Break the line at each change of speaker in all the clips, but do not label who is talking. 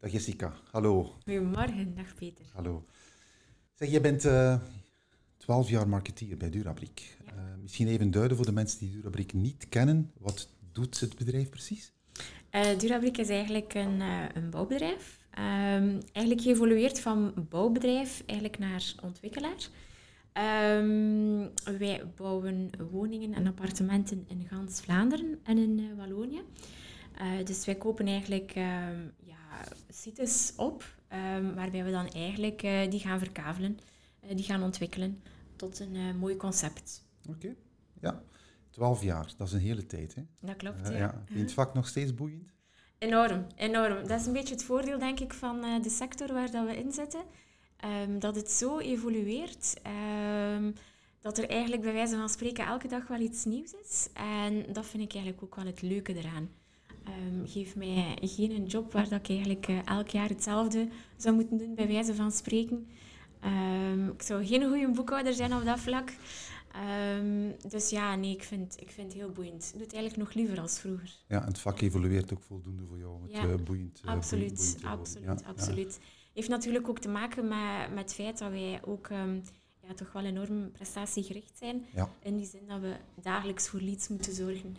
Dag Jessica, hallo.
Goedemorgen, dag Peter.
Hallo. Zeg, je bent uh, 12 jaar marketeer bij Durabrik. Ja. Uh, misschien even duiden voor de mensen die Durabrik niet kennen. Wat doet het bedrijf precies?
Uh, Durabrik is eigenlijk een, een bouwbedrijf. Um, eigenlijk geëvolueerd van bouwbedrijf eigenlijk naar ontwikkelaar. Um, wij bouwen woningen en appartementen in gans Vlaanderen en in Wallonië. Uh, dus wij kopen eigenlijk ja, sites op, um, waarbij we dan eigenlijk uh, die gaan verkavelen, uh, die gaan ontwikkelen tot een mooi concept.
Oké, okay. ja. Twaalf jaar, dat is een hele tijd, hè?
Dat klopt, ja.
ja. Het vak nog steeds boeiend?
Enorm, enorm. Dat is een beetje het voordeel, denk ik, van de sector waar dat we in zitten. Um, dat het zo evolueert dat er eigenlijk bij wijze van spreken elke dag wel iets nieuws is. En dat vind ik eigenlijk ook wel het leuke eraan. Um, geef mij geen job waar dat ik eigenlijk uh, elk jaar hetzelfde zou moeten doen, bij wijze van spreken. Um, ik zou geen goede boekhouder zijn op dat vlak. Um, dus ja, nee, ik vind, ik vind het heel boeiend. Ik doe het eigenlijk nog liever als vroeger.
Ja, en het vak evolueert ook voldoende voor jou. Het,
ja,
uh, boeiend, uh,
absoluut,
boeiend, boeiend
absoluut, ja, absoluut. Ja. Heeft natuurlijk ook te maken met, met het feit dat wij ook ja, toch wel enorm prestatiegericht zijn. In die zin dat we dagelijks voor leads moeten zorgen.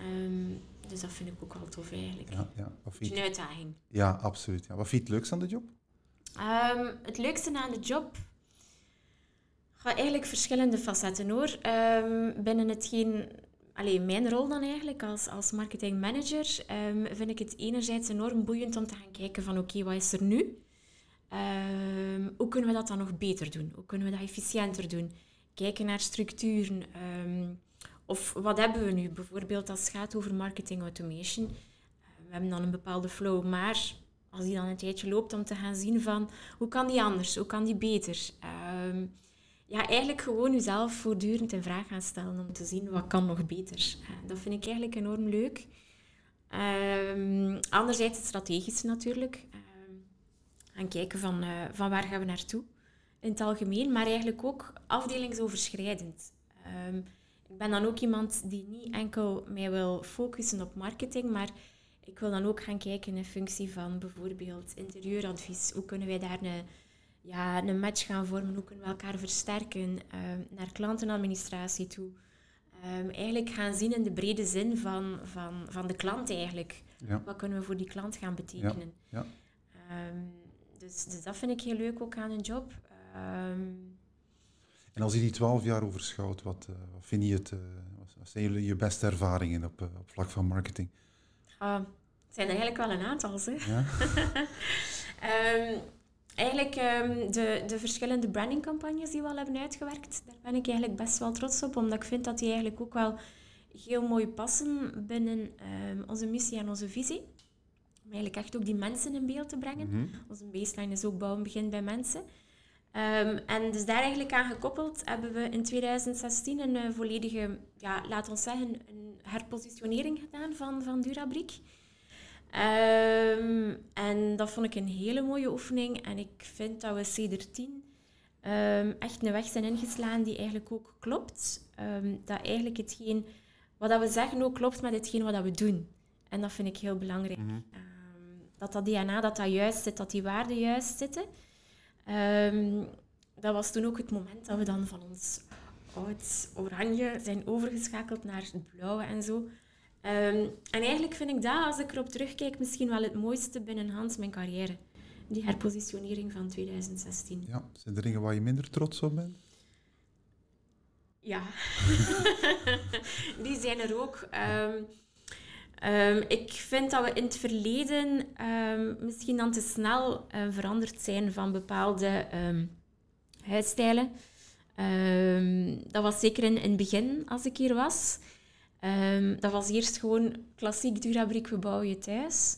Um, dus dat vind ik ook wel tof eigenlijk. Ja, ja. Wat vind je... Een uitdaging.
Ja, absoluut. Ja. Wat vind je het leukste aan de job?
Um, het leukste aan de job gaat eigenlijk verschillende facetten hoor. Um, binnen hetgeen, alleen mijn rol dan eigenlijk als, als marketingmanager, um, vind ik het enerzijds enorm boeiend om te gaan kijken van oké, okay, wat is er nu? hoe kunnen we dat dan nog beter doen? Hoe kunnen we dat efficiënter doen? Kijken naar structuren. Of wat hebben we nu? Bijvoorbeeld als het gaat over marketing automation. Eh, we hebben dan een bepaalde flow, maar als die dan een tijdje loopt om te gaan zien van hoe kan die anders, hoe kan die beter. Um, ja, eigenlijk gewoon jezelf voortdurend in vraag gaan stellen om te zien wat kan nog beter. Uh, dat vind ik eigenlijk enorm leuk. Um, anderzijds het strategische natuurlijk. Um, gaan kijken van, uh, van waar gaan we naartoe in het algemeen, maar eigenlijk ook afdelingsoverschrijdend. Ik ben dan ook iemand die niet enkel mij wil focussen op marketing, maar ik wil dan ook gaan kijken in functie van bijvoorbeeld interieuradvies. Hoe kunnen wij daar een, ja, een match gaan vormen? Hoe kunnen we elkaar versterken uh, naar klantenadministratie toe? Um, eigenlijk gaan zien in de brede zin van, van, van de klant eigenlijk. Ja. Wat kunnen we voor die klant gaan betekenen? Ja. Ja. Um, dus, dus dat vind ik heel leuk ook aan een job. Um,
en als je die twaalf jaar overschouwt, wat, uh, wat vind je het, uh, wat zijn jullie je beste ervaringen op, uh, op vlak van marketing?
Uh, het zijn er eigenlijk wel een aantal, zeg. Ja? um, eigenlijk um, de, de verschillende brandingcampagnes die we al hebben uitgewerkt, daar ben ik eigenlijk best wel trots op, omdat ik vind dat die eigenlijk ook wel heel mooi passen binnen um, onze missie en onze visie. Om eigenlijk echt ook die mensen in beeld te brengen. Mm -hmm. Onze baseline is ook bouwen begint bij mensen. Um, en dus daar eigenlijk aan gekoppeld hebben we in 2016 een uh, volledige, ja, laat ons zeggen, een herpositionering gedaan van, van Durabrik. Um, en dat vond ik een hele mooie oefening. En ik vind dat we ceder 10 um, echt een weg zijn ingeslaan die eigenlijk ook klopt. dat eigenlijk hetgeen wat dat we zeggen ook klopt met hetgeen wat dat we doen. En dat vind ik heel belangrijk. Mm -hmm. dat dat DNA, dat dat juist zit, dat die waarden juist zitten. Um, dat was toen ook het moment dat we dan van ons oud oranje zijn overgeschakeld naar het blauwe en zo. Um, en eigenlijk vind ik dat, als ik erop terugkijk, misschien wel het mooiste binnen Hans mijn carrière. Die herpositionering van 2016.
Ja, zijn er dingen waar je minder trots op bent?
Ja, die zijn er ook. Um, Um, ik vind dat we in het verleden um, misschien dan te snel uh, veranderd zijn van bepaalde um, huisstijlen. dat was zeker in, in het begin als ik hier was. dat was eerst gewoon klassiek Durabrik, we bouwen je thuis.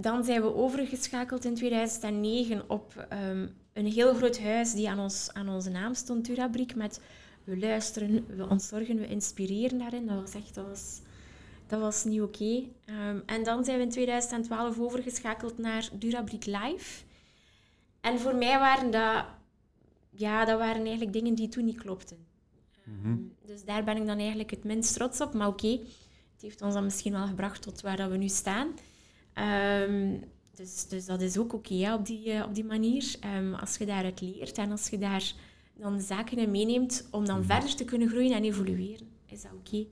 dan zijn we overgeschakeld in 2009 op een heel groot huis die aan, ons, aan onze naam stond, Durabrik, met we luisteren, we ontzorgen, we inspireren daarin. Dat was echt... Dat dat was niet oké. Okay. Um, en dan zijn we in 2012 overgeschakeld naar Durabrik Live. En voor mij waren dat, ja, dat waren eigenlijk dingen die toen niet klopten. Um, dus daar ben ik dan eigenlijk het minst trots op. Maar oké, okay, het heeft ons dan misschien wel gebracht tot waar dat we nu staan. Um, dus, dus dat is ook oké op, die, eh, op die manier. Ehm, als je daaruit leert en als je daar dan zaken in meeneemt om dan verder te kunnen groeien en evolueren, is dat oké.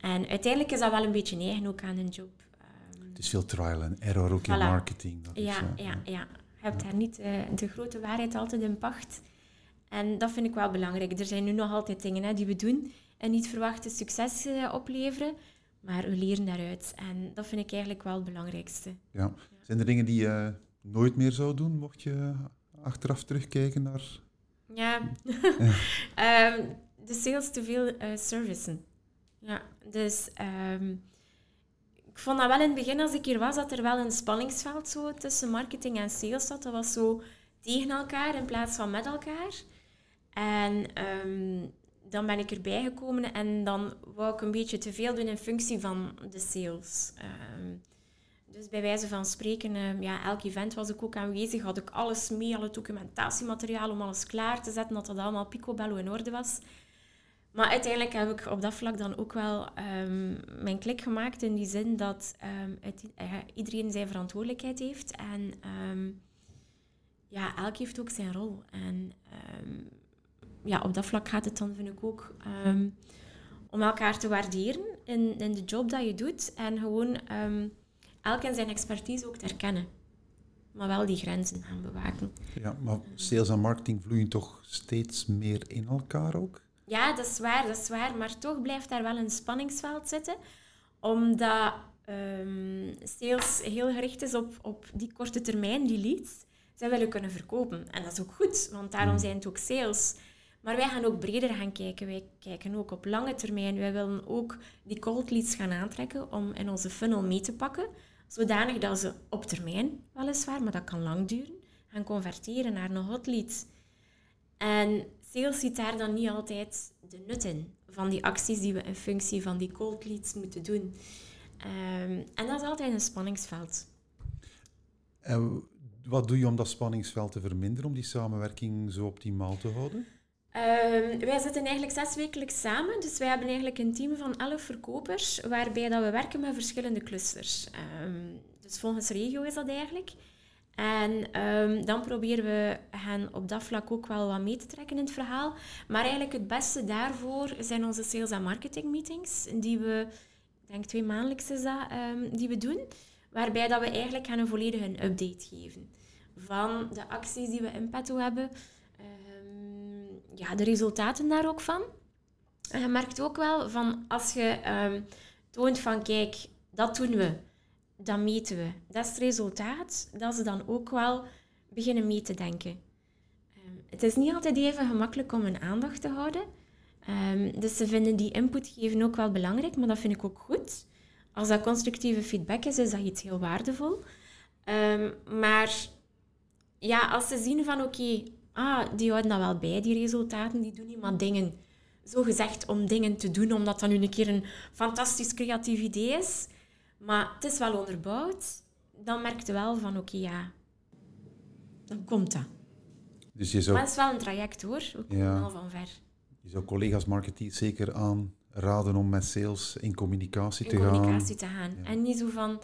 En uiteindelijk is dat wel een beetje eigen ook aan een job. Ehm,
Het is veel trial and error ook in marketing. Dat is,
ja,
eh,
ja, ja. Je hebt daar niet eh, de grote waarheid altijd in pacht. En dat vind ik wel belangrijk. Er zijn nu nog altijd dingen hè, die we doen en niet verwachte succes eh, opleveren, maar we leren daaruit. En dat vind ik eigenlijk wel het belangrijkste.
ja. Zijn er dingen die je nooit meer zou doen, mocht je achteraf terugkijken naar...
Ja, Ehm, de sales te veel eh, servicen. Ja, dus ehm, ik vond dat wel in het begin, als ik hier was, dat er wel een spanningsveld zo tussen marketing en sales zat. Dat was zo tegen elkaar in plaats van met elkaar. En ehm, dan ben ik erbij gekomen en dan wou ik een beetje te veel doen in functie van de sales. Ehm, dus bij wijze van spreken, ja, elk event was ik ook aanwezig, had ik alles mee, alle documentatiemateriaal om alles klaar te zetten, dat dat allemaal picobello in orde was. Maar uiteindelijk heb ik op dat vlak dan ook wel ehm, mijn klik gemaakt in die zin dat ehm, het, eh, iedereen zijn verantwoordelijkheid heeft en ehm, ja, elk heeft ook zijn rol. En ja, op dat vlak gaat het dan, vind ik ook, om elkaar te waarderen in, in de job dat je doet en gewoon elk in zijn expertise ook te herkennen. Maar wel die grenzen gaan bewaken.
Ja, maar sales en marketing vloeien toch steeds meer in elkaar ook?
Ja, dat is waar, dat is waar. Maar toch blijft daar wel een spanningsveld zitten. Omdat ehm, sales heel gericht is op, op die korte termijn, die leads. Zij willen kunnen verkopen. En dat is ook goed, want daarom zijn het ook sales. Maar wij gaan ook breder gaan kijken. Wij kijken ook op lange termijn. Wij willen ook die cold leads gaan aantrekken om in onze funnel mee te pakken. Zodanig dat ze op termijn, weliswaar, maar dat kan lang duren, gaan converteren naar een hot lead. En sales ziet daar dan niet altijd de nut in van die acties die we in functie van die cold leads moeten doen. Ehm, en dat is altijd een spanningsveld.
En wat doe je om dat spanningsveld te verminderen, om die samenwerking zo optimaal te houden?
Ehm, wij zitten eigenlijk zes wekelijks samen. Dus wij hebben eigenlijk een team van elf verkopers, waarbij dat we werken met verschillende clusters. Ehm, dus volgens regio is dat eigenlijk. En ehm, dan proberen we hen op dat vlak ook wel wat mee te trekken in het verhaal. Maar eigenlijk het beste daarvoor zijn onze sales- en marketing meetings, die we, ik denk twee maandelijks is dat, ehm, die we doen. Waarbij dat we eigenlijk hen een volledige update geven. Van de acties die we in petto hebben, Ehm, ja, de resultaten daar ook van. En je merkt ook wel van als je toont van kijk, dat doen we, dat meten we, dat is het resultaat, dat ze dan ook wel beginnen mee te denken. Ehm, het is niet altijd even gemakkelijk om hun aandacht te houden. Ehm, dus ze vinden die input geven ook wel belangrijk, maar dat vind ik ook goed. Als dat constructieve feedback is, is dat iets heel waardevol. Ehm, maar ja, als ze zien van oké, ah, die houden dat wel bij, die resultaten, die doen niet maar dingen. Zo gezegd om dingen te doen, omdat dat nu een keer een fantastisch creatief idee is. Maar het is wel onderbouwd. Dan merk je wel van oké, ja, dan komt dat.
Dus je zou,
Maar het is wel een traject hoor, we komen
Ja.
al van ver.
je zou collega's marketeers zeker aanraden om met sales in communicatie
in
te gaan.
communicatie te gaan.
Ja.
En niet zo van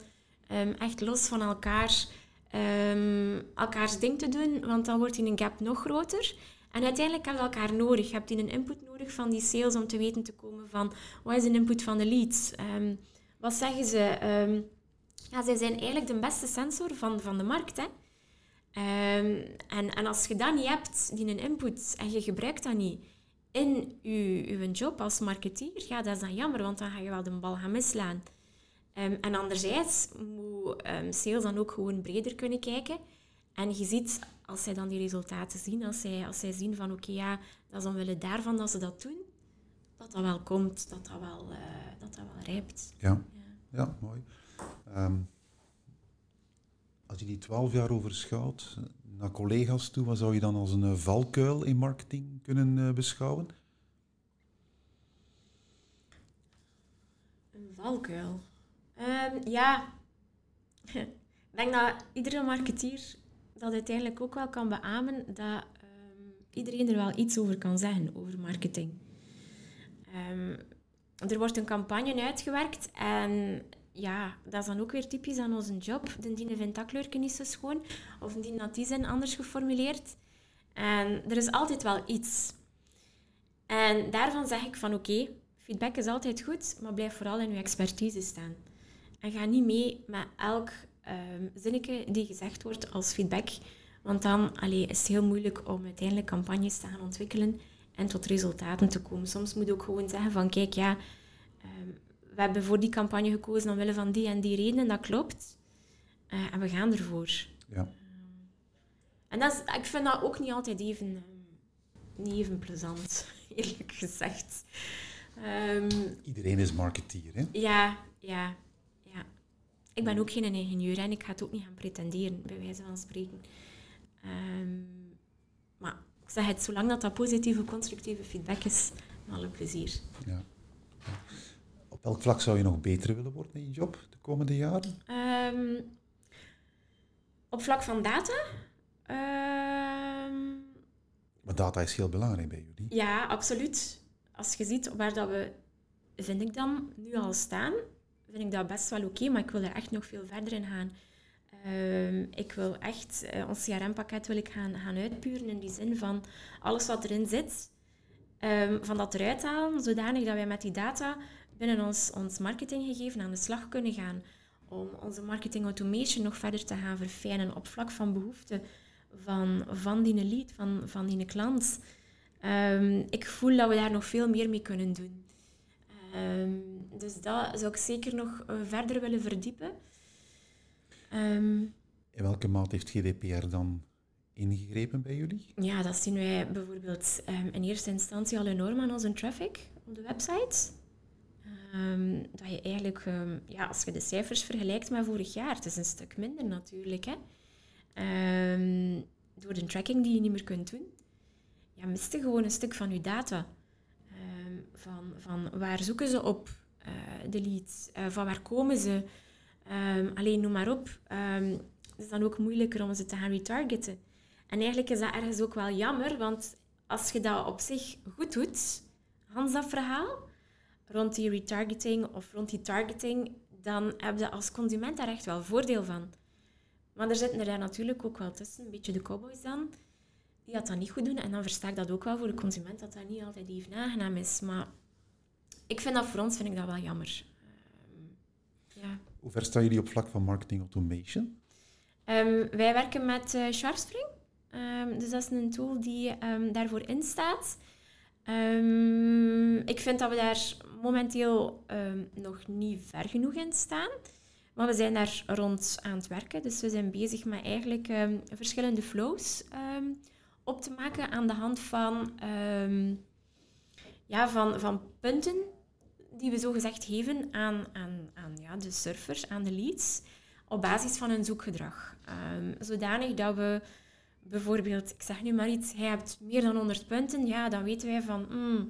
ehm, echt los van elkaar ehm, elkaars ding te doen, want dan wordt die een gap nog groter. En uiteindelijk heb je elkaar nodig. Je hebt die een input nodig van die sales om te weten te komen van wat is de input van de leads? Ehm, wat zeggen ze? Ehm, ja, zij zijn eigenlijk de beste sensor van, van de markt. Hè? Ehm, en, en als je dat niet hebt, die een input, en je gebruikt dat niet in je, job als marketeer, ja, dat is dan jammer, want dan ga je wel de bal gaan mislaan. Ehm, en anderzijds moet ehm, sales dan ook gewoon breder kunnen kijken. En je ziet, als zij dan die resultaten zien, als zij, als zij zien van oké, ja, dat is omwille daarvan dat ze dat doen, dat dat wel komt, dat dat wel, eh, dat dat wel rijpt.
Ja, ja mooi. Ehm, als je die twaalf jaar overschouwt naar collega's toe, wat zou je dan als een eh, valkuil in marketing kunnen eh, beschouwen?
Een valkuil. Ehm, ja, ik denk dat iedere marketeer dat uiteindelijk ook wel kan beamen dat ehm, iedereen er wel iets over kan zeggen, over marketing. Ehm, er wordt een campagne uitgewerkt en ja, dat is dan ook weer typisch aan onze job. De vindt dat kleurje niet zo schoon, of die had die zin anders geformuleerd. En er is altijd wel iets. En daarvan zeg ik van oké, feedback is altijd goed, maar blijf vooral in je expertise staan. En ga niet mee met elk um, zinnetje die gezegd wordt als feedback. Want dan allee, is het heel moeilijk om uiteindelijk campagnes te gaan ontwikkelen en tot resultaten te komen. Soms moet je ook gewoon zeggen van kijk, ja, ehm, we hebben voor die campagne gekozen omwille van die en die redenen, dat klopt. Uh, en we gaan ervoor. Ja. en dat is, ik vind dat ook niet altijd even, um, niet even plezant, eerlijk gezegd.
Iedereen is marketeer, hè?
Ja, ja. Ik ben ook geen ingenieur en ik ga het ook niet gaan pretenderen, bij wijze van spreken. Ehm, maar zeg het, zolang dat, dat positieve, constructieve feedback is, alle plezier. Ja.
Op welk vlak zou je nog beter willen worden in je job de komende jaren? Um,
op vlak van data?
Um, maar data is heel belangrijk bij jullie.
Ja, absoluut. Als je ziet waar dat we, vind ik dan, nu al staan, vind ik dat best wel oké, maar ik wil er echt nog veel verder in gaan. Ehm, ik wil echt, uh, ons CRM-pakket wil ik gaan, gaan uitpuren in die zin van alles wat erin zit, um, van dat eruit halen, zodanig dat wij met die data binnen ons, ons marketinggegeven aan de slag kunnen gaan. Om onze marketing automation nog verder te gaan verfijnen op vlak van behoeften van, van die lead, van, van die klant. Um, ik voel dat we daar nog veel meer mee kunnen doen. Dus dat zou ik zeker nog eh, verder willen verdiepen.
Um, in welke maat heeft GDPR dan ingegrepen bij jullie?
Ja, dat zien wij bijvoorbeeld um, in eerste instantie al enorm aan onze traffic op de website. Um, dat je eigenlijk, ja, als je de cijfers vergelijkt met vorig jaar, het is een stuk minder natuurlijk. Hè. door de tracking die je niet meer kunt doen, ja, mist je gewoon een stuk van je data. van, van waar zoeken ze op? uh, de leads? Uh, van waar komen ze? Um, alleen noem maar op. Um, het is dan ook moeilijker om ze te gaan retargeten. En eigenlijk is dat ergens ook wel jammer, want als je dat op zich goed doet, Hans dat verhaal, rond die retargeting of rond die targeting, dan heb je als consument daar echt wel voordeel van. Maar er zitten er daar natuurlijk ook wel tussen, een beetje de cowboys dan, die dat dan niet goed doen. En dan versta ik dat ook wel voor de consument, dat dat niet altijd even aangenaam is. Maar ik vind dat voor ons vind ik dat wel jammer.
Uh, ja. Hoe ver staan jullie op vlak van marketing automation?
Um, wij werken met uh, Sharpspring. Um, dus dat is een tool die um, daarvoor instaat. ik vind dat we daar momenteel nog niet ver genoeg in staan. Maar we zijn daar rond aan het werken. Dus we zijn bezig met eigenlijk verschillende flows op te maken aan de hand van, ja, van, van punten die we zo gezegd geven aan, aan, aan ja, de surfers, aan de leads, op basis van hun zoekgedrag. Um, zodanig dat we bijvoorbeeld, ik zeg nu maar iets, hij hebt meer dan 100 punten, ja, dan weten wij van, mm,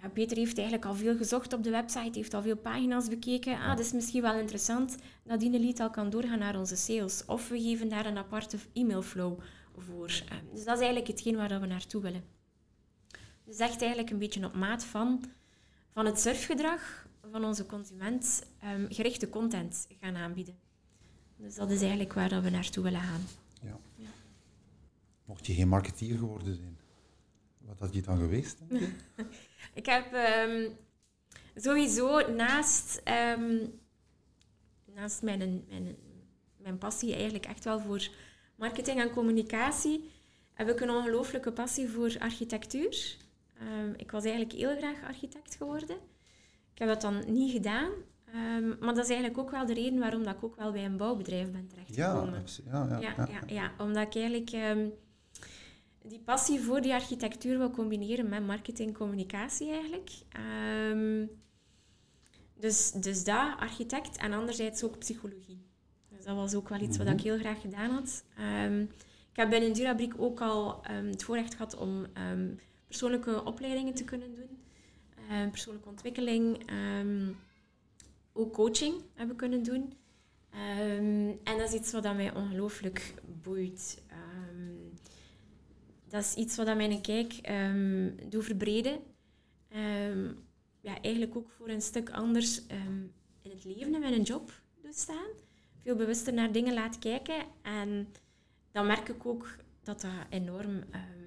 ja, Peter heeft eigenlijk al veel gezocht op de website, heeft al veel pagina's bekeken. Ah, dat is misschien wel interessant dat die lead al kan doorgaan naar onze sales. Of we geven daar een aparte e-mailflow voor. Um, dus dat is eigenlijk hetgeen waar we naartoe willen. Dus echt eigenlijk een beetje op maat van van het surfgedrag van onze consument um, gerichte content gaan aanbieden. Dus dat is eigenlijk waar we naartoe willen gaan. Ja. ja.
Mocht je geen marketeer geworden zijn, wat had je dan geweest?
ik heb um, sowieso naast, um, naast mijn, mijn, mijn passie eigenlijk echt wel voor marketing en communicatie, heb ik een ongelooflijke passie voor architectuur. Ehm, ik was eigenlijk heel graag architect geworden. Ik heb dat dan niet gedaan. Um, maar dat is eigenlijk ook wel de reden waarom dat ik ook wel bij een bouwbedrijf ben terechtgekomen. Ja, ja, ja, ja, ja, ja, omdat ik eigenlijk um, die passie voor die architectuur wil combineren met marketing communicatie eigenlijk. dus, dus dat, architect, en anderzijds ook psychologie. Dus dat was ook wel iets wat ik mhm. heel graag gedaan had. ik heb binnen Durabriek ook al het voorrecht gehad om persoonlijke opleidingen te kunnen doen. Uh, persoonlijke ontwikkeling. Ehm, ook coaching hebben kunnen doen. Ehm, en dat is iets wat mij ongelooflijk boeit. Dat is iets wat mijn kijk doet verbreden. ja, eigenlijk ook voor een stuk anders in het leven en met een job doe staan. Veel bewuster naar dingen laat kijken. En dan merk ik ook dat dat enorm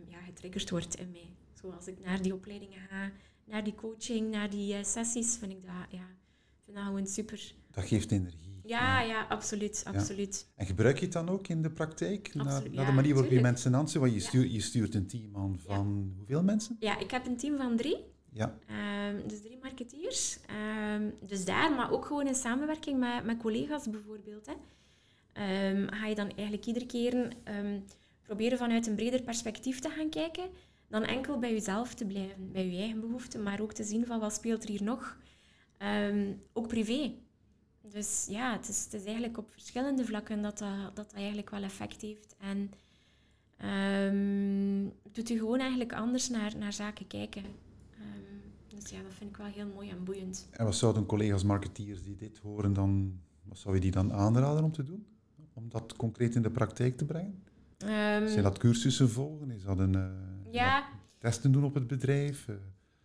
ja, getriggerd wordt in mij. Zoals ik naar die opleidingen ga, naar die coaching, naar die uh, sessies, vind ik dat, ja, vind dat gewoon super.
Dat geeft energie.
Ja, ja, absoluut, absoluut.
En gebruik je het dan ook in de praktijk? Naar, naar de manier waarop je mensen aanzet? Want je stuurt, je stuurt een team aan van hoeveel mensen?
Ja, ik heb een team van drie.
Ja.
Um, dus drie marketeers. Um, dus daar, maar ook gewoon in samenwerking met, met collega's bijvoorbeeld. Hè. Um, ga je dan eigenlijk iedere keer proberen vanuit een breder perspectief te gaan kijken, dan enkel bij jezelf te blijven, bij je eigen behoeften, maar ook te zien van wat speelt er hier nog. ook privé. Dus ja, het is, het is eigenlijk op verschillende vlakken dat dat, dat, dat eigenlijk wel effect heeft. En um, doet u gewoon eigenlijk anders naar, naar zaken kijken. Um, dus ja, dat vind ik wel heel mooi en boeiend.
En wat zouden collega's marketeers die dit horen dan, wat zou je die dan aanraden om te doen? Om dat concreet in de praktijk te brengen? Um, Zijn dat cursussen volgen? Is dat een uh, ja. testen doen op het bedrijf? Uh,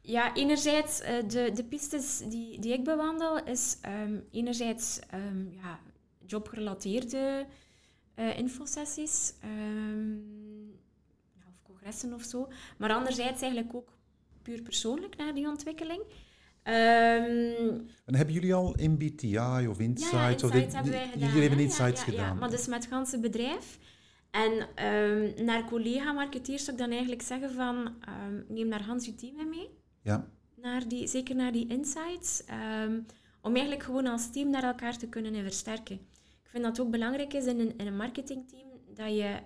ja, enerzijds, uh, de, de pistes die, die ik bewandel, is um, enerzijds um, ja, jobgerelateerde uh, infosessies um, of congressen of zo. Maar anderzijds eigenlijk ook puur persoonlijk naar die ontwikkeling.
en hebben jullie al MBTI of Insights?
Ja,
Insights
of dit, hebben wij gedaan.
Jullie hebben Insights
ja,
gedaan. Ja,
maar dus met het ganse bedrijf. En um, naar collega-marketeers zou ik dan eigenlijk zeggen van, um, neem naar Hans je team mee.
Ja.
Naar die, zeker naar die insights. Um, om eigenlijk gewoon als team naar elkaar te kunnen versterken. Ik vind dat het ook belangrijk is in een, in een marketingteam dat je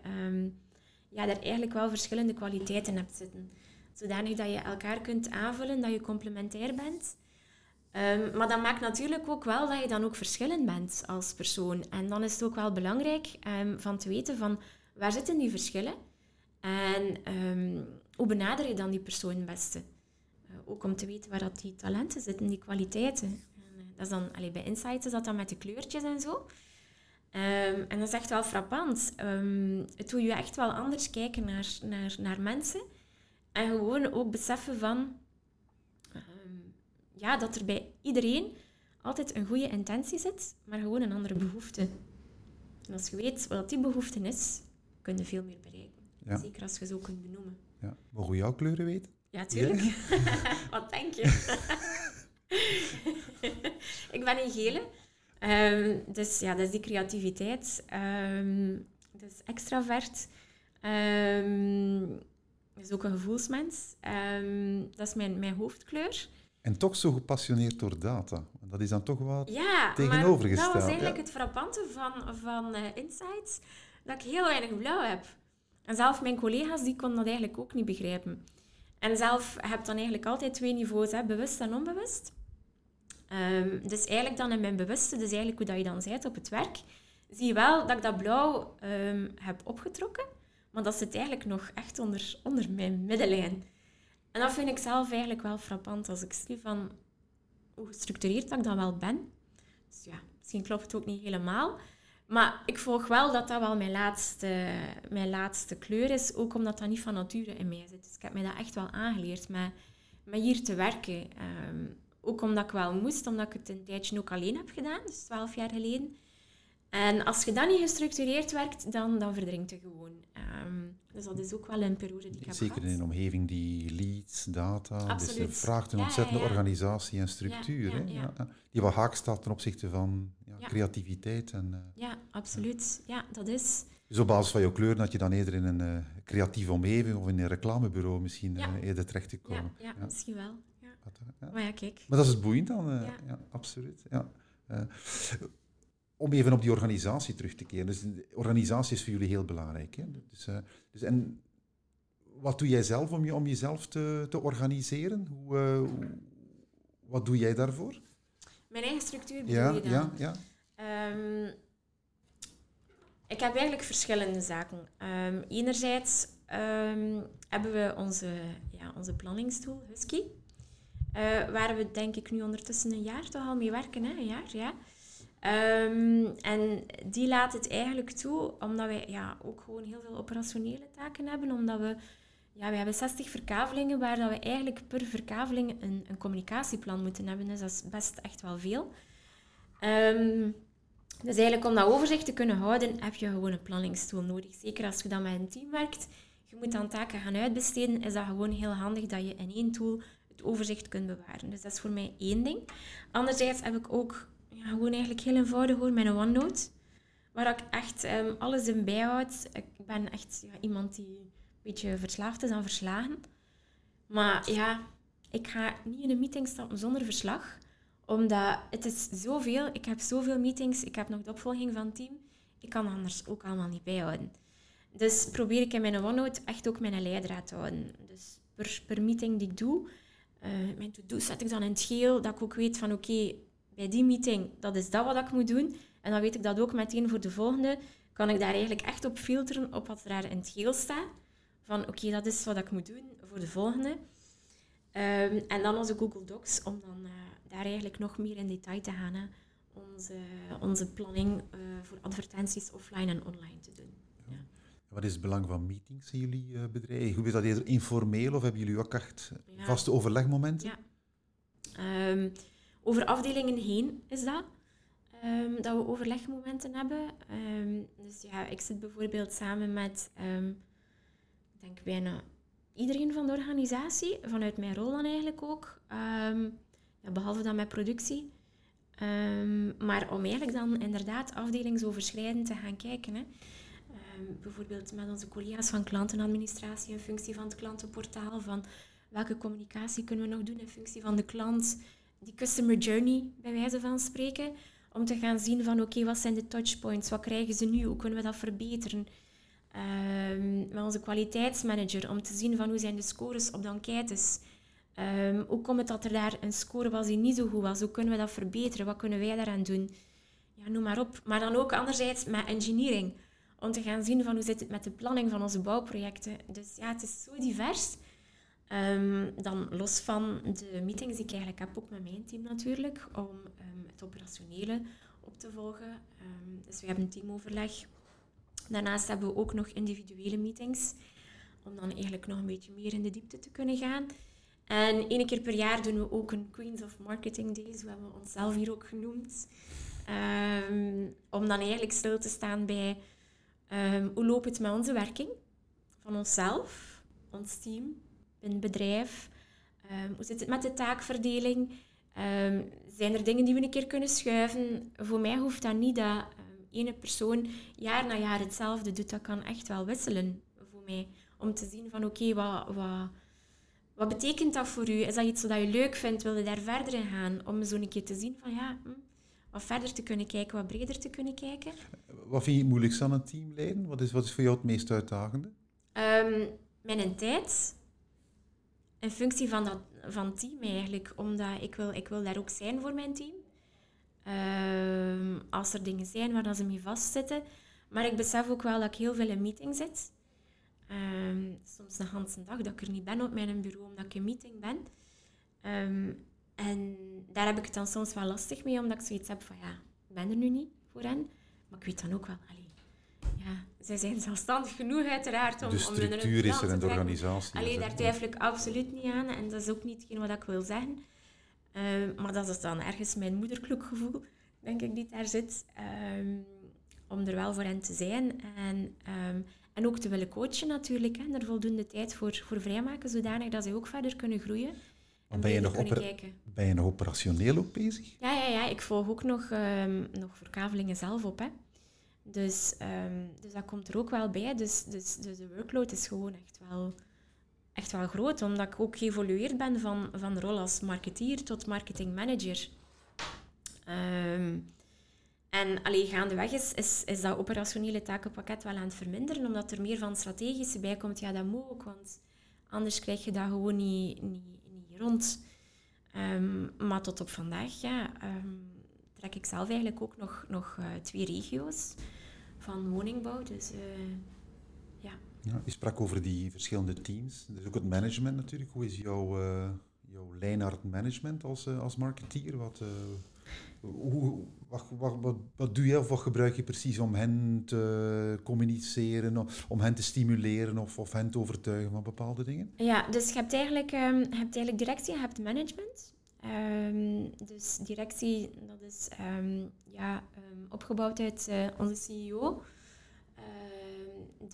ja, daar eigenlijk wel verschillende kwaliteiten hebt zitten. Zodanig dat je elkaar kunt aanvullen, dat je complementair bent. Um, maar dat maakt natuurlijk ook wel dat je dan ook verschillend bent als persoon. En dan is het ook wel belangrijk um, van te weten van waar zitten die verschillen en hoe benader je dan die persoon het beste ook om te weten waar dat die talenten zitten, die kwaliteiten. En, uh, dat is dan, allee, bij Insights is dat dan met de kleurtjes en zo. En dat is echt wel frappant. Het doet je echt wel anders kijken naar, naar, naar mensen. En gewoon ook beseffen van... Ja, dat er bij iedereen altijd een goede intentie zit, maar gewoon een andere behoefte. En als je weet wat die behoefte is, kun je veel meer bereiken. Ja. Zeker als je zo kunt benoemen.
Ja. Mogen we jouw kleuren weten?
Ja, tuurlijk. Wat denk je? ik ben een gele. Um, dus ja, dat is die creativiteit. Um, dat is extravert. Um, dat is ook een gevoelsmens. dat is mijn, mijn hoofdkleur.
En toch zo gepassioneerd door data. Dat is dan toch wat
ja,
tegenovergesteld.
dat was eigenlijk het frappante van, van uh, Insights. Dat ik heel weinig blauw heb. En zelf mijn collega's die konden dat eigenlijk ook niet begrijpen. En zelf heb dan eigenlijk altijd twee niveaus, hè, bewust en onbewust. Um, dus eigenlijk dan in mijn bewuste, dus eigenlijk hoe dat je dan zijt op het werk, zie je wel dat ik dat blauw um, heb opgetrokken, maar dat zit eigenlijk nog echt onder, onder mijn middenlijn. En dat vind ik zelf eigenlijk wel frappant als ik zie van hoe gestructureerd dat ik dan wel ben. Dus ja, misschien klopt het ook niet helemaal. Maar ik volg wel dat dat wel mijn laatste, mijn laatste kleur is. Ook omdat dat niet van nature in mij zit. Dus ik heb mij dat echt wel aangeleerd met, hier te werken. Um, ook omdat ik wel moest, omdat ik het een tijdje ook alleen heb gedaan. Dus twaalf jaar geleden. En als je dan niet gestructureerd werkt, dan, dan verdrinkt je gewoon. Um, dus dat is ook wel een periode die ik heb
Zeker
in
een omgeving die leads, data,
Absoluut.
dus het vraagt een ontzettende
ja, ja.
organisatie en structuur. hè? Die wat haak staat ten opzichte van creativiteit. En, uh,
ja, absoluut. Ja. dat is...
Dus op basis van jouw kleur dat je dan eerder in een uh, creatieve omgeving of in een reclamebureau misschien uh, eerder terecht te komen.
Ja, misschien wel. Ja. Maar ja, kijk.
Maar dat is het boeiend dan. ja. absoluut. Ja om even op die organisatie terug te keren. Dus de organisatie is voor jullie heel belangrijk. Hè? Dus, uh, dus, en wat doe jij zelf om, je, om jezelf te, te organiseren? Hoe, uh, wat doe jij daarvoor?
Mijn eigen structuur bedoel
ja,
je dan?
Ja, ja.
Um, ik heb eigenlijk verschillende zaken. Um, enerzijds um, hebben we onze, ja, onze planningstool, Husky. Uh, waar we denk ik nu ondertussen een jaar toch al mee werken. Hè? Een jaar, ja. Um, en die laat het eigenlijk toe, omdat wij ja, ook gewoon heel veel operationele taken hebben. Omdat we, ja, we hebben 60 verkavelingen, waar dat we eigenlijk per verkaveling een, een communicatieplan moeten hebben. Dus dat is best echt wel veel. Ehm, dus eigenlijk om dat overzicht te kunnen houden, heb je gewoon een planningstool nodig. Zeker als je dan met een team werkt, je moet dan taken gaan uitbesteden, is dat gewoon heel handig dat je in één tool het overzicht kunt bewaren. Dus dat is voor mij één ding. Anderzijds heb ik ook ja, gewoon eigenlijk heel eenvoudig hoor, mijn OneNote. Waar ik echt um, alles in bijhoud. Ik ben echt ja, iemand die een beetje verslaafd is aan verslagen. Maar ja, ik ga niet in een meeting stappen zonder verslag. Omdat het is zoveel. Ik heb zoveel meetings. Ik heb nog de opvolging van het team. Ik kan anders ook allemaal niet bijhouden. Dus probeer ik in mijn OneNote echt ook mijn leidraad te houden. Dus per, per meeting die ik doe, uh, mijn to-do zet ik dan in het geel. Dat ik ook weet van oké, bij die meeting, dat is dat wat ik moet doen. En dan weet ik dat ook meteen voor de volgende. Kan ik daar eigenlijk echt op filteren op wat er daar in het geel staat. Van oké, dat is wat ik moet doen voor de volgende. Um, en dan onze Google Docs, om dan uh, daar eigenlijk nog meer in detail te gaan. Hè. Onze, onze planning uh, voor advertenties offline en online te doen. Ja.
Wat is het belang van meetings in jullie uh, bedrijf? Hoe is dat eerder informeel of hebben jullie ook echt ja. vaste overlegmomenten?
Ja. Um, over afdelingen heen is dat. Um, dat we overlegmomenten hebben. Um, dus ja, ik zit bijvoorbeeld samen met, um, ik denk bijna iedereen van de organisatie, vanuit mijn rol dan eigenlijk ook. Ja, behalve dan met productie. maar om eigenlijk dan inderdaad afdelingsoverschrijdend te gaan kijken. Hè. bijvoorbeeld met onze collega's van klantenadministratie in functie van het klantenportaal. Van welke communicatie kunnen we nog doen in functie van de klant die customer journey, bij wijze van spreken. Om te gaan zien van oké, wat zijn de touchpoints? Wat krijgen ze nu? Hoe kunnen we dat verbeteren? Um, met onze kwaliteitsmanager, om te zien van hoe zijn de scores op de enquêtes. Um, hoe komt het dat er daar een score was die niet zo goed was? Hoe kunnen we dat verbeteren? Wat kunnen wij daaraan doen? Ja, noem maar op. Maar dan ook anderzijds met engineering. Om te gaan zien van hoe zit het met de planning van onze bouwprojecten. Dus ja, het is zo divers. Um, dan los van de meetings die ik eigenlijk heb, ook met mijn team natuurlijk, om um, het operationele op te volgen. Um, dus we hebben een teamoverleg. Daarnaast hebben we ook nog individuele meetings, om dan eigenlijk nog een beetje meer in de diepte te kunnen gaan. En één keer per jaar doen we ook een Queens of Marketing Days, zo hebben we onszelf hier ook genoemd. om dan eigenlijk stil te staan bij hoe loopt het met onze werking van onszelf, ons team, een bedrijf? Um, hoe zit het met de taakverdeling? Um, zijn er dingen die we een keer kunnen schuiven? Voor mij hoeft dat niet dat um, ene persoon jaar na jaar hetzelfde doet. Dat kan echt wel wisselen voor mij. Om te zien van oké, okay, wat, wat, wat betekent dat voor u? Is dat iets dat je leuk vindt? Wil je daar verder in gaan? Om zo een keer te zien van ja, hm, wat verder te kunnen kijken, wat breder te kunnen kijken.
Wat vind je het moeilijkst aan een team leiden? Wat is, wat is voor jou het meest uitdagende?
mijn tijd in functie van, dat, van team eigenlijk. Omdat ik wil, ik wil daar ook zijn voor mijn team. Uh, als er dingen zijn waar ze mee vastzitten. Maar ik besef ook wel dat ik heel veel in meeting zit. Uh, soms een hele dag dat ik er niet ben op mijn bureau omdat ik in meeting ben. Uh, en daar heb ik het dan soms wel lastig mee, omdat ik zoiets heb van ja, ik ben er nu niet voor hen. Maar ik weet dan ook wel, ja, zij zijn zelfstandig genoeg uiteraard om,
de structuur om is er in de organisatie.
Alleen daar twijfel ik absoluut niet aan en dat is ook niet hetgeen wat ik wil zeggen. Ehm, maar dat is dan ergens mijn moederklukgevoel, denk ik, die daar zit. Ehm, om er wel voor hen te zijn en, um, en ook te willen coachen natuurlijk. En er voldoende tijd voor, voor vrijmaken, zodanig dat zij ook verder kunnen groeien.
En ben je, nog ben je nog operationeel ook bezig?
Ja, ja, ja ik volg ook nog, nog verkavelingen zelf op. Hè. Dus, um, dus dat komt er ook wel bij. Dus, dus, dus de workload is gewoon echt wel, echt wel groot, omdat ik ook geëvolueerd ben van, van de rol als marketeer tot marketingmanager. Um, en alleen gaandeweg is, is, is dat operationele takenpakket wel aan het verminderen, omdat er meer van strategische bij komt. Ja, dat moet ook, want anders krijg je dat gewoon niet, niet, niet rond. Um, maar tot op vandaag, ja, trek ik zelf eigenlijk ook nog, nog uh, twee regio's van woningbouw. Dus uh, ja. ja.
Je sprak over die verschillende teams. Dus ook het management natuurlijk. Hoe is jouw, uh, jouw lijn naar het management als, als marketeer? Wat, hoe, wat, wat, wat, wat, doe je of wat gebruik je precies om hen te communiceren, om hen te stimuleren of, of hen te overtuigen van bepaalde dingen?
Ja, dus je hebt eigenlijk, um, je hebt eigenlijk directie, je hebt management. Ehm, dus directie, dat is ehm, ja, opgebouwd uit uh, onze CEO.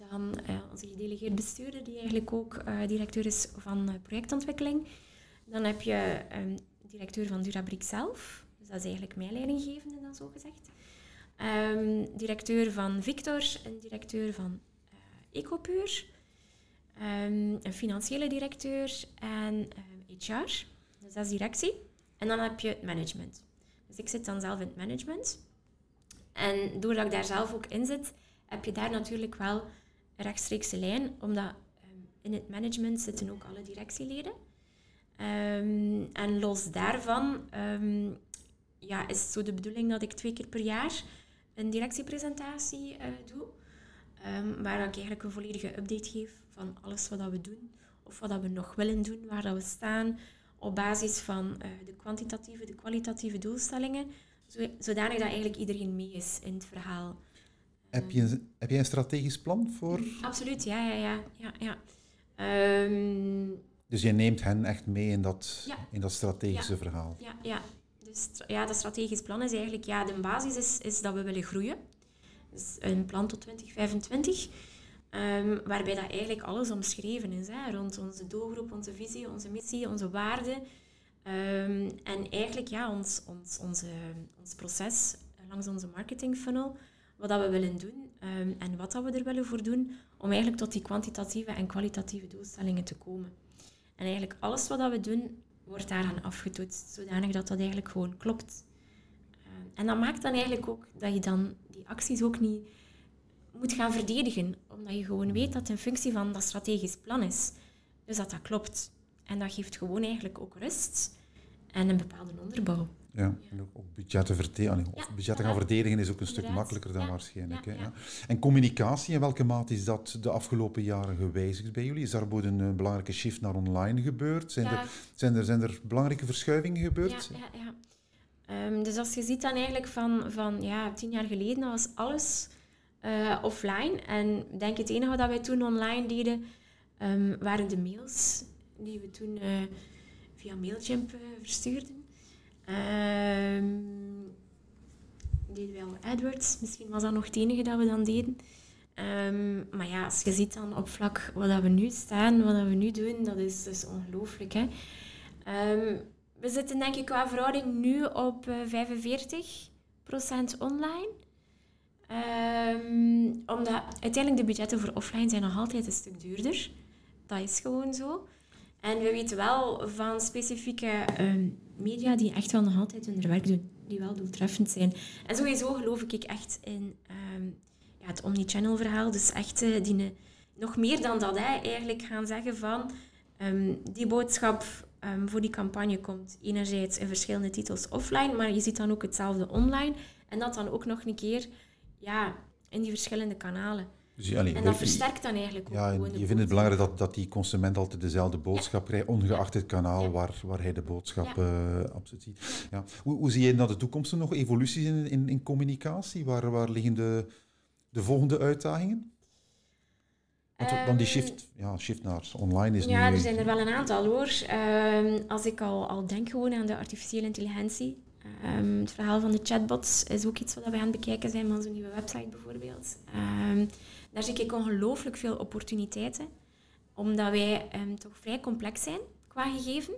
dan uh, onze gedelegeerd bestuurder, die eigenlijk ook uh, directeur is van projectontwikkeling. Dan heb je directeur van Durabric zelf. Dus dat is eigenlijk mijn leidinggevende, dan zo gezegd. directeur van Victor en directeur van Ecopuur. Een financiële directeur en HR. Ehm, dus dat is directie. En dan heb je het management. Dus ik zit dan zelf in het management. En doordat ik daar zelf ook in zit, heb je daar natuurlijk wel een rechtstreekse lijn, omdat um, in het management zitten ook alle directieleden. Um, en los daarvan ja, is het zo de bedoeling dat ik twee keer per jaar een directiepresentatie uh, doe. Waar ik eigenlijk een volledige update geef van alles wat we doen of wat we nog willen doen, waar dat we staan, op basis van uh, de kwantitatieve, de kwalitatieve doelstellingen, zodanig dat eigenlijk iedereen mee is in het verhaal.
Heb, je, heb jij een strategisch plan voor?
Absoluut, ja. ja, ja, ja, ja.
Um, dus je neemt hen echt mee in dat, in dat strategische verhaal?
Ja, ja. Dus ja, dat strategisch plan is eigenlijk, ja, de basis is, is dat we willen groeien. Dus een plan tot 2025. Ehm, waarbij dat eigenlijk alles omschreven is, hè, rond onze doelgroep, onze visie, onze missie, onze waarden. Um, en eigenlijk ja, ons, ons, onze, ons proces langs onze marketing funnel, wat dat we willen doen um, en wat dat we er willen voor doen, om eigenlijk tot die kwantitatieve en kwalitatieve doelstellingen te komen. En eigenlijk alles wat dat we doen, wordt daaraan afgetoetst, zodanig dat dat eigenlijk gewoon klopt. en dat maakt dan eigenlijk ook dat je dan die acties ook niet moet gaan verdedigen. Omdat je gewoon weet dat het een functie van dat strategisch plan is. Dus dat dat klopt. En dat geeft gewoon eigenlijk ook rust en een bepaalde onderbouw.
Ja, en ook, budgetten, of budgetten gaan verdedigen is ook een stuk makkelijker dan waarschijnlijk. Hè? En communicatie, in welke mate is dat de afgelopen jaren gewijzigd bij jullie? Is daar een, een belangrijke shift naar online gebeurd? Zijn, er, zijn, er, zijn er belangrijke verschuivingen gebeurd?
Ja, ja, um, dus als je ziet dan eigenlijk van, van ja, tien jaar geleden was alles uh, offline. En denk het enige wat wij toen online deden, um, waren de mails die we toen uh, via Mailchimp uh, verstuurden. Um, deden wij al AdWords. Misschien was dat nog het enige dat we dan deden. Um, maar ja, als je ziet dan op vlak wat dat we nu staan, wat dat we nu doen, dat is dus ongelooflijk. Hè? we zitten denk ik qua verhouding nu op 45% online. Um, omdat uiteindelijk de budgetten voor offline zijn nog altijd een stuk duurder. Dat is gewoon zo. En we weten wel van specifieke um, media die echt wel nog altijd hun werk doen. Die wel doeltreffend zijn. En sowieso geloof ik echt in um, ja, het omnichannel verhaal. Dus echt uh, die, nog meer dan dat, hè, eigenlijk gaan zeggen van... die boodschap voor die campagne komt enerzijds in verschillende titels offline, maar je ziet dan ook hetzelfde online. En dat dan ook nog een keer ja, in die verschillende kanalen. Dus, en dat versterkt dan eigenlijk ook
ja, Je vindt het belangrijk dat, dat die consument altijd dezelfde boodschap krijgt, ongeacht het kanaal waar, waar hij de boodschap uh, absoluut ziet. Ja. Hoe, hoe zie je naar de toekomst nog? Evoluties in, in, in communicatie? Waar, waar liggen de, de volgende uitdagingen? Want, um, die shift, ja, shift naar online is
ja, nu... Ja, er zijn er wel een aantal hoor. Um, als ik al, al denk gewoon aan de artificiële intelligentie, Um, het verhaal van de chatbots is ook iets wat we aan het bekijken zijn met onze nieuwe website bijvoorbeeld. Um, daar zie ik ongelooflijk veel opportuniteiten, omdat wij um, toch vrij complex zijn qua gegeven.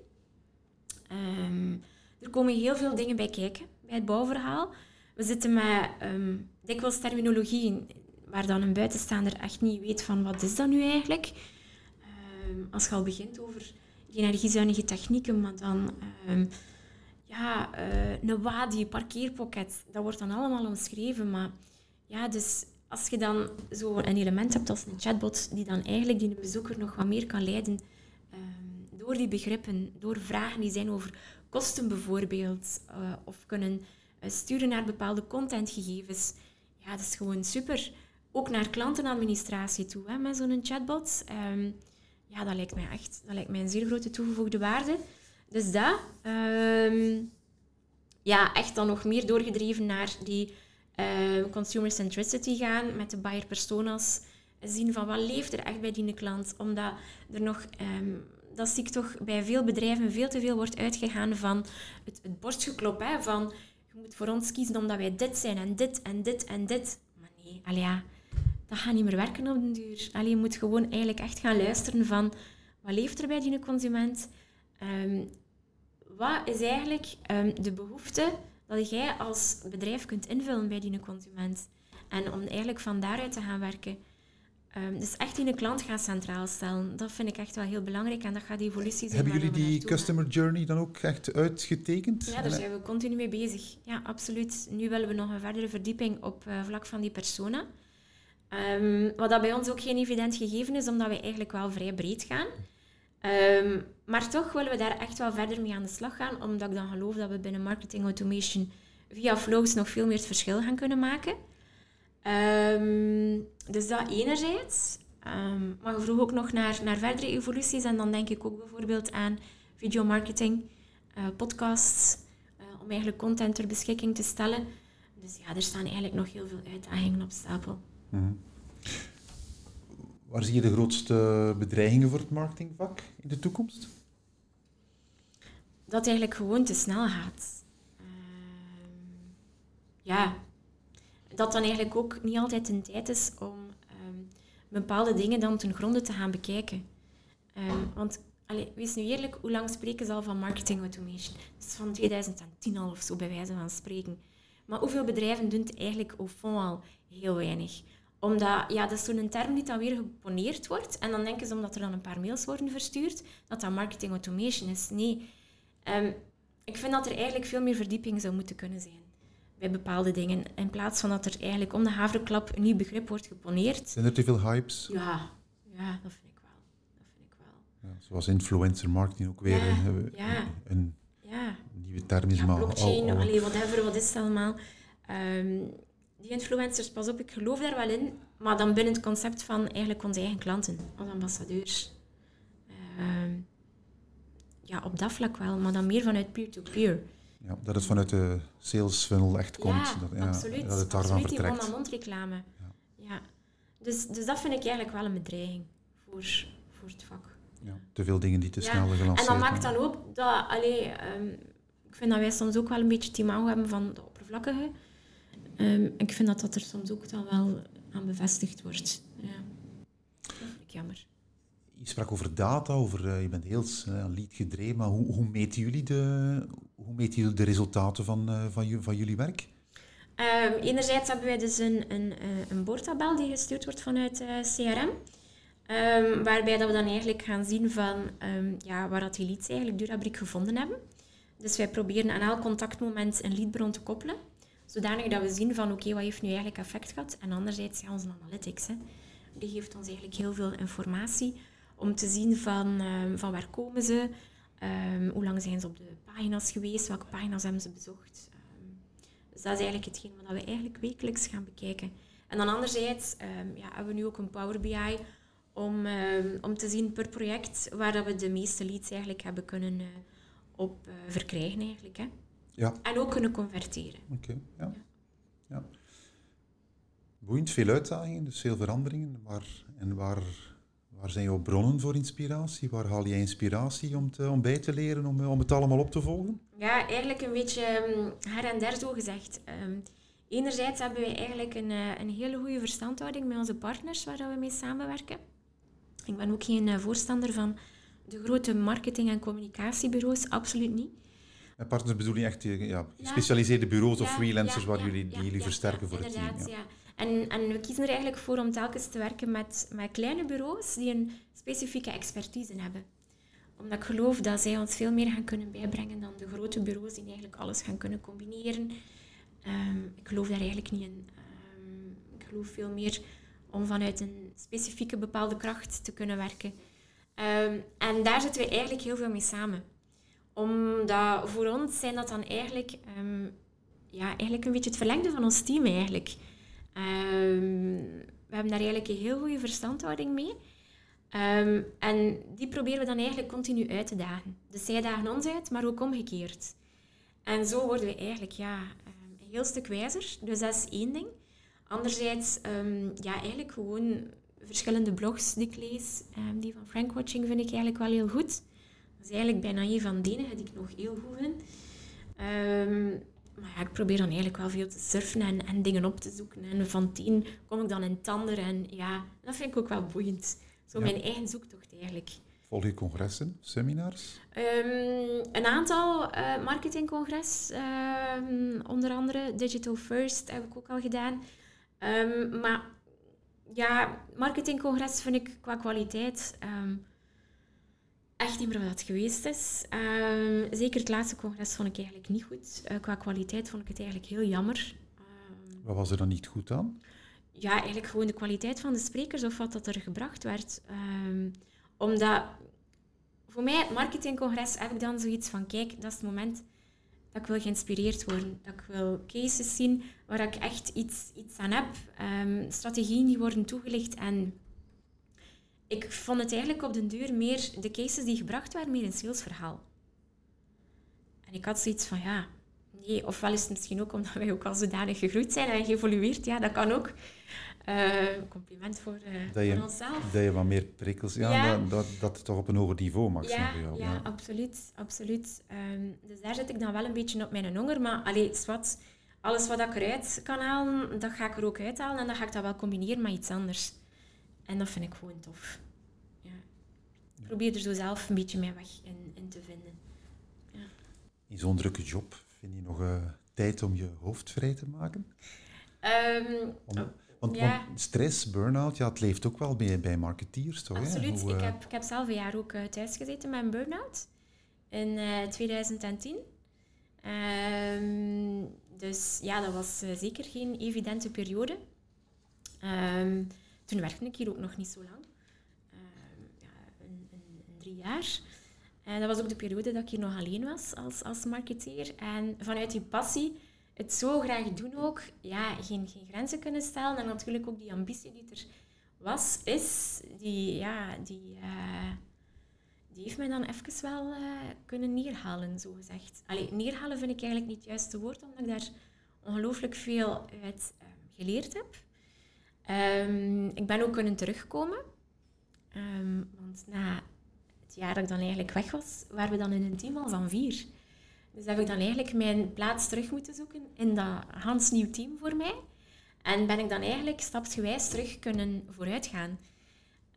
er komen heel veel dingen bij kijken bij het bouwverhaal. We zitten met dikwijls terminologie waar dan een buitenstaander echt niet weet van wat is dat nu eigenlijk. als je al begint over energiezuinige technieken, maar dan ja, uh, een wadi, parkeerpocket, dat wordt dan allemaal omschreven. Maar ja, dus als je dan zo een element hebt als een chatbot, die dan eigenlijk die bezoeker nog wat meer kan leiden um, door die begrippen, door vragen die zijn over kosten bijvoorbeeld, uh, of kunnen uh, sturen naar bepaalde contentgegevens. Ja, dat is gewoon super. Ook naar klantenadministratie toe, hè, met zo'n chatbot. Um, ja, dat lijkt mij echt dat lijkt mij een zeer grote toegevoegde waarde. Dus dat. Um, ja, echt dan nog meer doorgedreven naar die uh, consumer centricity gaan met de buyer personas. Zien van wat leeft er echt bij die klant. Omdat er nog um, dat zie ik toch bij veel bedrijven veel te veel wordt uitgegaan van het, het borstgeklop. Hè, van je moet voor ons kiezen omdat wij dit zijn en dit en dit en dit. Maar nee, allee, dat gaat niet meer werken op den duur. Allee, je moet gewoon eigenlijk echt gaan luisteren van wat leeft er bij die consument? Um, wat is eigenlijk um, de behoefte dat jij als bedrijf kunt invullen bij die consument? En om eigenlijk van daaruit te gaan werken. Um, dus echt die klant gaan centraal stellen. Dat vind ik echt wel heel belangrijk en dat gaat die evolutie zijn.
Hebben jullie die customer journey dan ook echt uitgetekend?
Ja, daar zijn we continu mee bezig. Ja, absoluut. Nu willen we nog een verdere verdieping op uh, vlak van die persona. Um, wat dat bij ons ook geen evident gegeven is, omdat we eigenlijk wel vrij breed gaan. Um, maar toch willen we daar echt wel verder mee aan de slag gaan, omdat ik dan geloof dat we binnen marketing automation via flows nog veel meer het verschil gaan kunnen maken. Um, dus dat enerzijds. Um, maar je vroeg ook nog naar, naar verdere evoluties. En dan denk ik ook bijvoorbeeld aan videomarketing, uh, podcasts, uh, om eigenlijk content ter beschikking te stellen. Dus ja, er staan eigenlijk nog heel veel uitdagingen op stapel. Mm.
Waar zie je de grootste bedreigingen voor het marketingvak in de toekomst?
Dat eigenlijk gewoon te snel gaat. Uh, ja, dat dan eigenlijk ook niet altijd een tijd is om um, bepaalde dingen dan ten gronde te gaan bekijken. Um, want allee, wees nu eerlijk, hoe lang spreken ze al van marketing automation? Dat is van 2010 al of zo, bij wijze van spreken. Maar hoeveel bedrijven doen het eigenlijk au fond al? Heel weinig omdat, ja, dat is zo'n term die dan weer geponeerd wordt. En dan denken ze, omdat er dan een paar mails worden verstuurd, dat dat marketing automation is. Nee. Um, ik vind dat er eigenlijk veel meer verdieping zou moeten kunnen zijn bij bepaalde dingen. In plaats van dat er eigenlijk om de haverklap een nieuw begrip wordt geponeerd.
Zijn er te veel hypes?
Ja, ja dat vind ik wel. Dat vind ik wel.
Ja, zoals influencer marketing ook weer
ja,
een,
ja.
een, nieuwe term is.
Ja,
maar
blockchain,
al, al,
allee, whatever, wat is het allemaal. Um, die influencers, pas op, ik geloof daar wel in, maar dan binnen het concept van eigenlijk onze eigen klanten, als ambassadeurs. Uh, ja, op dat vlak wel, maar dan meer vanuit peer-to-peer.
Ja, dat het vanuit de sales funnel echt komt.
Ja,
dat, ja,
absoluut.
Dat het daarvan
absoluut,
vertrekt.
die mond-aan-mond reclame. Ja. ja. Dus, dus dat vind ik eigenlijk wel een bedreiging voor, voor het vak.
Ja, te veel dingen die te snel gelanceerd
En dat maakt dan ook dat, allee, ehm, ik vind dat wij soms ook wel een beetje het imago hebben van de oppervlakkige. Ehm, ik vind dat dat er soms ook dan wel aan bevestigd wordt. Ja. Dat vind ik jammer.
Je sprak over data, over, eh, je bent heel uh, lead gedreven, maar hoe, hoe, meten jullie de, hoe meten jullie de resultaten van, uh, van, van jullie werk?
Ehm, enerzijds hebben wij dus een, een, eh, een boordtabel die gestuurd wordt vanuit eh, CRM. Ehm, waarbij dat we dan eigenlijk gaan zien van ja, waar dat die leads eigenlijk Durabrik gevonden hebben. Dus wij proberen aan elk contactmoment een leadbron te koppelen. Zodanig dat we zien van oké, wat heeft nu eigenlijk effect gehad? En anderzijds, ja, onze analytics. Hè. Die geeft ons eigenlijk heel veel informatie om te zien van, ehm, van waar komen ze, um, hoe lang zijn ze op de pagina's geweest, welke pagina's hebben ze bezocht. Um, dus dat is eigenlijk hetgeen wat we eigenlijk wekelijks gaan bekijken. En dan anderzijds ja, hebben we nu ook een Power BI om, om te zien per project waar dat we de meeste leads eigenlijk hebben kunnen uh, op uh, verkrijgen eigenlijk. Hè.
Ja.
En ook kunnen converteren.
Oké, okay, ja. ja. Boeiend, veel uitdagingen, dus veel veranderingen. Maar, en waar, waar zijn jouw bronnen voor inspiratie? Waar haal jij inspiratie om, te, om bij te leren, om, om het allemaal op te volgen?
Ja, eigenlijk een beetje um, her en der zo gezegd. Um, enerzijds hebben wij eigenlijk een, uh, een hele goede verstandhouding met onze partners waar we mee samenwerken. Ik ben ook geen uh, voorstander van de grote marketing- en communicatiebureaus, absoluut niet.
En partners bedoel je echt ja, gespecialiseerde bureaus of freelancers waar jullie, die jullie versterken voor het team? ja.
En, en we kiezen er eigenlijk voor om telkens te werken met, met kleine bureaus die een specifieke expertise hebben. Omdat ik geloof dat zij ons veel meer gaan kunnen bijbrengen dan de grote bureaus die eigenlijk alles gaan kunnen combineren. Ehm, ik geloof daar eigenlijk niet in. Ehm, ik geloof veel meer om vanuit een specifieke bepaalde kracht te kunnen werken. Ehm, en daar zitten we eigenlijk heel veel mee samen omdat voor ons zijn dat dan eigenlijk, um, ja, eigenlijk een beetje het verlengde van ons team eigenlijk. Um, we hebben daar eigenlijk een heel goede verstandhouding mee. Um, en die proberen we dan eigenlijk continu uit te dagen. Dus zij dagen ons uit, maar ook omgekeerd. En zo worden we eigenlijk ja, een heel stuk wijzer. Dus dat is één ding. Anderzijds, ja, eigenlijk gewoon verschillende blogs die ik lees. Ehm, die van Frank Watching vind ik eigenlijk wel heel goed. Dat is eigenlijk bijna een van de enige die ik nog heel goed vind. Ehm, maar ja, ik probeer dan eigenlijk wel veel te surfen en, en dingen op te zoeken. En van tien kom ik dan in tander. En ja, dat vind ik ook wel boeiend. Zo mijn eigen zoektocht eigenlijk.
Volg je congressen, seminars?
Um, een aantal uh, marketingcongres, um, onder andere Digital First heb ik ook al gedaan. Um, maar ja, marketingcongres vind ik qua kwaliteit echt niet meer wat het geweest is. zeker het laatste congres vond ik eigenlijk niet goed. Uh, qua kwaliteit vond ik het eigenlijk heel jammer.
wat was er dan niet goed aan?
Ja, eigenlijk gewoon de kwaliteit van de sprekers of wat dat er gebracht werd. omdat voor mij, het marketingcongres, heb ik dan zoiets van, kijk, dat is het moment dat ik wil geïnspireerd worden. Dat ik wil cases zien waar ik echt iets, iets aan heb. Strategieën die worden toegelicht. En ik vond het eigenlijk op den duur meer, de cases die gebracht werden, meer een salesverhaal. En ik had zoiets van, ja, nee, ofwel is het misschien ook omdat wij ook al zodanig gegroeid zijn en geëvolueerd. Ja, dat kan ook. Uh, compliment voor, uh,
dat je,
onszelf.
Dat je wat meer prikkels... Ja, Dat, dat, dat het toch op een hoger niveau mag
ja, zijn jou. Ja, ja, absoluut. absoluut. Um, dus daar zit ik dan wel een beetje op mijn honger. Maar allee, wat, alles wat ik eruit kan halen, dat ga ik er ook uithalen. En dan ga ik dat wel combineren met iets anders. En dat vind ik gewoon tof. Ja. Ik probeer er zo zelf een beetje mijn weg in, in te vinden. Ja.
In zo'n drukke job, vind je nog uh, tijd om je hoofd vrij te maken?
Um,
om, want, ja. stress, burn-out, ja, het leeft ook wel bij, bij marketeers, toch?
Absoluut. Hoe, ik, eh, heb, ik heb zelf een jaar ook uh, thuis gezeten met een burn-out. In uh, eh, 2010. Um, dus ja, dat was zeker geen evidente periode. Um, toen werkte ik hier ook nog niet zo lang. ja, een, een, een, drie jaar. En dat was ook de periode dat ik hier nog alleen was als, als marketeer. En vanuit die passie het zo graag doen ook, ja, geen, geen grenzen kunnen stellen. En natuurlijk ook die ambitie die er was, is, die, ja, die, uh, die heeft mij dan even wel uh, kunnen neerhalen, zo gezegd. Allee, neerhalen vind ik eigenlijk niet het juiste woord, omdat ik daar ongelooflijk veel uit um, geleerd heb. Um, ik ben ook kunnen terugkomen. Um, want na het jaar dat ik dan eigenlijk weg was, waren we dan in een team al van vier. Dus heb ik dan eigenlijk mijn plaats terug moeten zoeken in dat Hans nieuw team voor mij. En ben ik dan eigenlijk stapsgewijs terug kunnen vooruitgaan.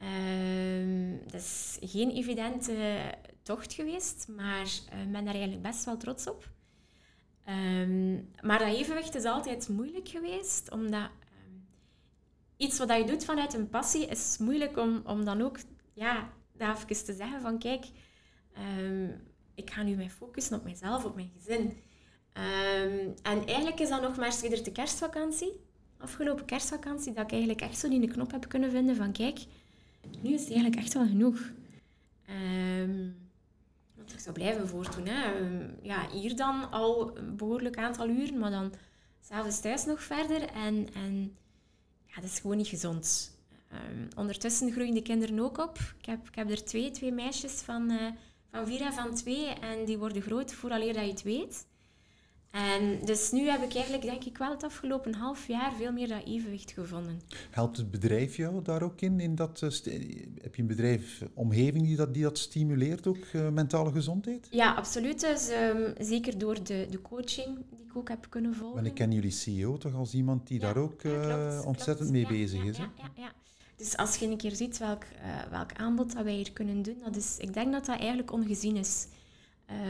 Uh, dat is geen evidente tocht geweest, maar ik uh, ben daar eigenlijk best wel trots op. Um, maar dat evenwicht is altijd moeilijk geweest, omdat um, iets wat je doet vanuit een passie is moeilijk om, om dan ook ja, daar even te zeggen van kijk, um, ik ga nu mijn focussen op mezelf, op mijn gezin. Um, en eigenlijk is dat nog maar sinds de kerstvakantie, afgelopen kerstvakantie, dat ik eigenlijk echt zo die de knop heb kunnen vinden van kijk, nu is het eigenlijk echt wel genoeg. Um, want ik zou blijven voortdoen. Hè. Ja, hier dan al een behoorlijk aantal uren, maar dan s'avonds thuis nog verder. En, en ja, dat is gewoon niet gezond. ondertussen groeien de kinderen ook op. Ik heb, ik heb er twee, twee meisjes van... Uh, van vier en van twee. En die worden groot vooraleer dat je het weet. En dus nu heb ik eigenlijk, denk ik wel, het afgelopen half jaar veel meer dat evenwicht gevonden.
Helpt het bedrijf jou daar ook in? in dat, uh, heb je een bedrijf, omgeving die dat, die dat stimuleert, ook uh, mentale gezondheid?
Ja, absoluut. Dus, um, zeker door de, de coaching die ik ook heb kunnen volgen.
Maar ik ken jullie CEO toch als iemand die ja, daar ook uh, ontzettend mee bezig is?
Ja, ja, ja. Dus als je een keer ziet welk, uh, welk aanbod dat wij hier kunnen doen, dat is, ik denk dat dat eigenlijk ongezien is.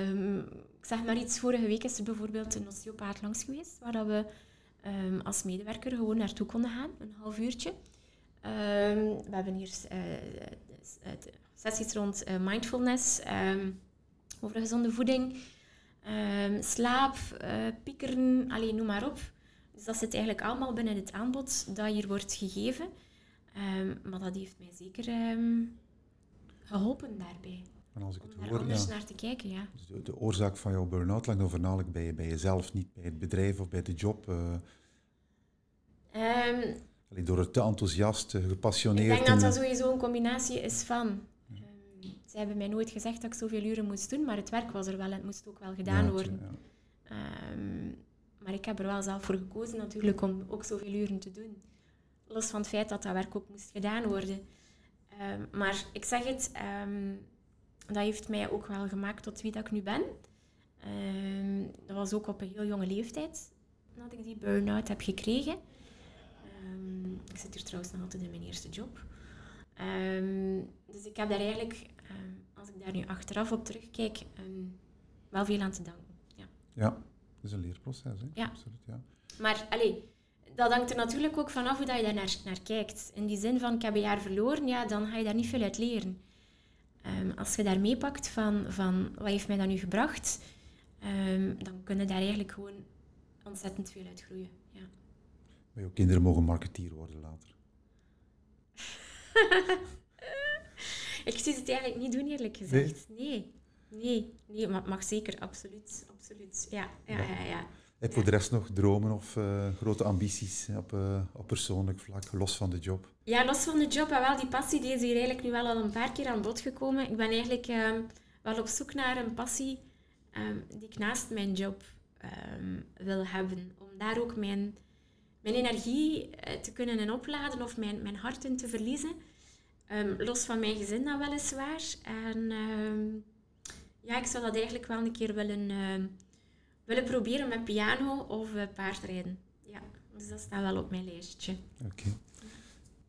Um, ik zeg maar iets, vorige week is er bijvoorbeeld een osteopaat langs geweest, waar dat we um, als medewerker gewoon naartoe konden gaan, een half uurtje. Um, we hebben hier uh, sessies rond uh, mindfulness, over gezonde voeding, slaap, piekeren, alleen noem maar op. Dus dat zit eigenlijk allemaal binnen het aanbod dat hier wordt gegeven. Maar dat heeft mij zeker geholpen daarbij.
Als ik het hoor,
anders
ja.
naar te kijken, ja.
Dus de, de, oorzaak van jouw burn-out lag dan voornamelijk bij, bij jezelf, niet bij het bedrijf of bij de job? Uh,
um,
door het te enthousiast, gepassioneerd...
Ik denk dat dat sowieso een combinatie is van... Ze hebben mij nooit gezegd dat ik zoveel uren moest doen, maar het werk was er wel en het moest ook wel gedaan
ja,
worden.
Ja.
maar ik heb er wel zelf voor gekozen natuurlijk om ook zoveel uren te doen. los van het feit dat dat werk ook moest gedaan worden. Ehm, maar ik zeg het, ehm, dat heeft mij ook wel gemaakt tot wie dat ik nu ben. Ehm, dat was ook op een heel jonge leeftijd dat ik die burn-out heb gekregen. ik zit hier trouwens nog altijd in mijn eerste job. dus ik heb daar eigenlijk, als ik daar nu achteraf op terugkijk, wel veel aan te danken. Ja,
ja dat is een leerproces. Hè?
Ja. Absoluut, ja. Maar allez, dat hangt er natuurlijk ook vanaf hoe dat je daar naar, naar kijkt. In die zin van, ik heb een jaar verloren, ja, dan ga je daar niet veel uit leren. Um, als je daar meepakt van, van, wat heeft mij dat nu gebracht, um, dan kunnen daar eigenlijk gewoon ontzettend veel uit groeien. Ja.
Maar jouw kinderen mogen marketeer worden later.
ik zie het eigenlijk niet doen, eerlijk gezegd. Nee. Nee, nee, maar mag zeker, absoluut. absoluut. Ja, ja, ja. ja.
Heb voor de rest nog dromen of uh, grote ambities op, uh, op persoonlijk vlak, los van de job?
Ja, los van de job. En wel die passie die is hier eigenlijk nu wel al een paar keer aan bod gekomen. Ik ben eigenlijk um, wel op zoek naar een passie um, die ik naast mijn job um, wil hebben. Om daar ook mijn, mijn energie uh, te kunnen in opladen of mijn, mijn hart in te verliezen. los van mijn gezin dan weliswaar. En ja, ik zou dat eigenlijk wel een keer willen willen proberen met piano of uh, paardrijden. Ja, dus dat staat wel op mijn lijstje.
Oké.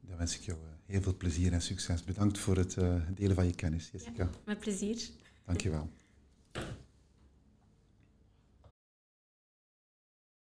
Dan wens ik jou eh, heel veel plezier en succes. Bedankt voor het uh, delen van je kennis, Jessica. Ja,
met plezier.
Dankjewel.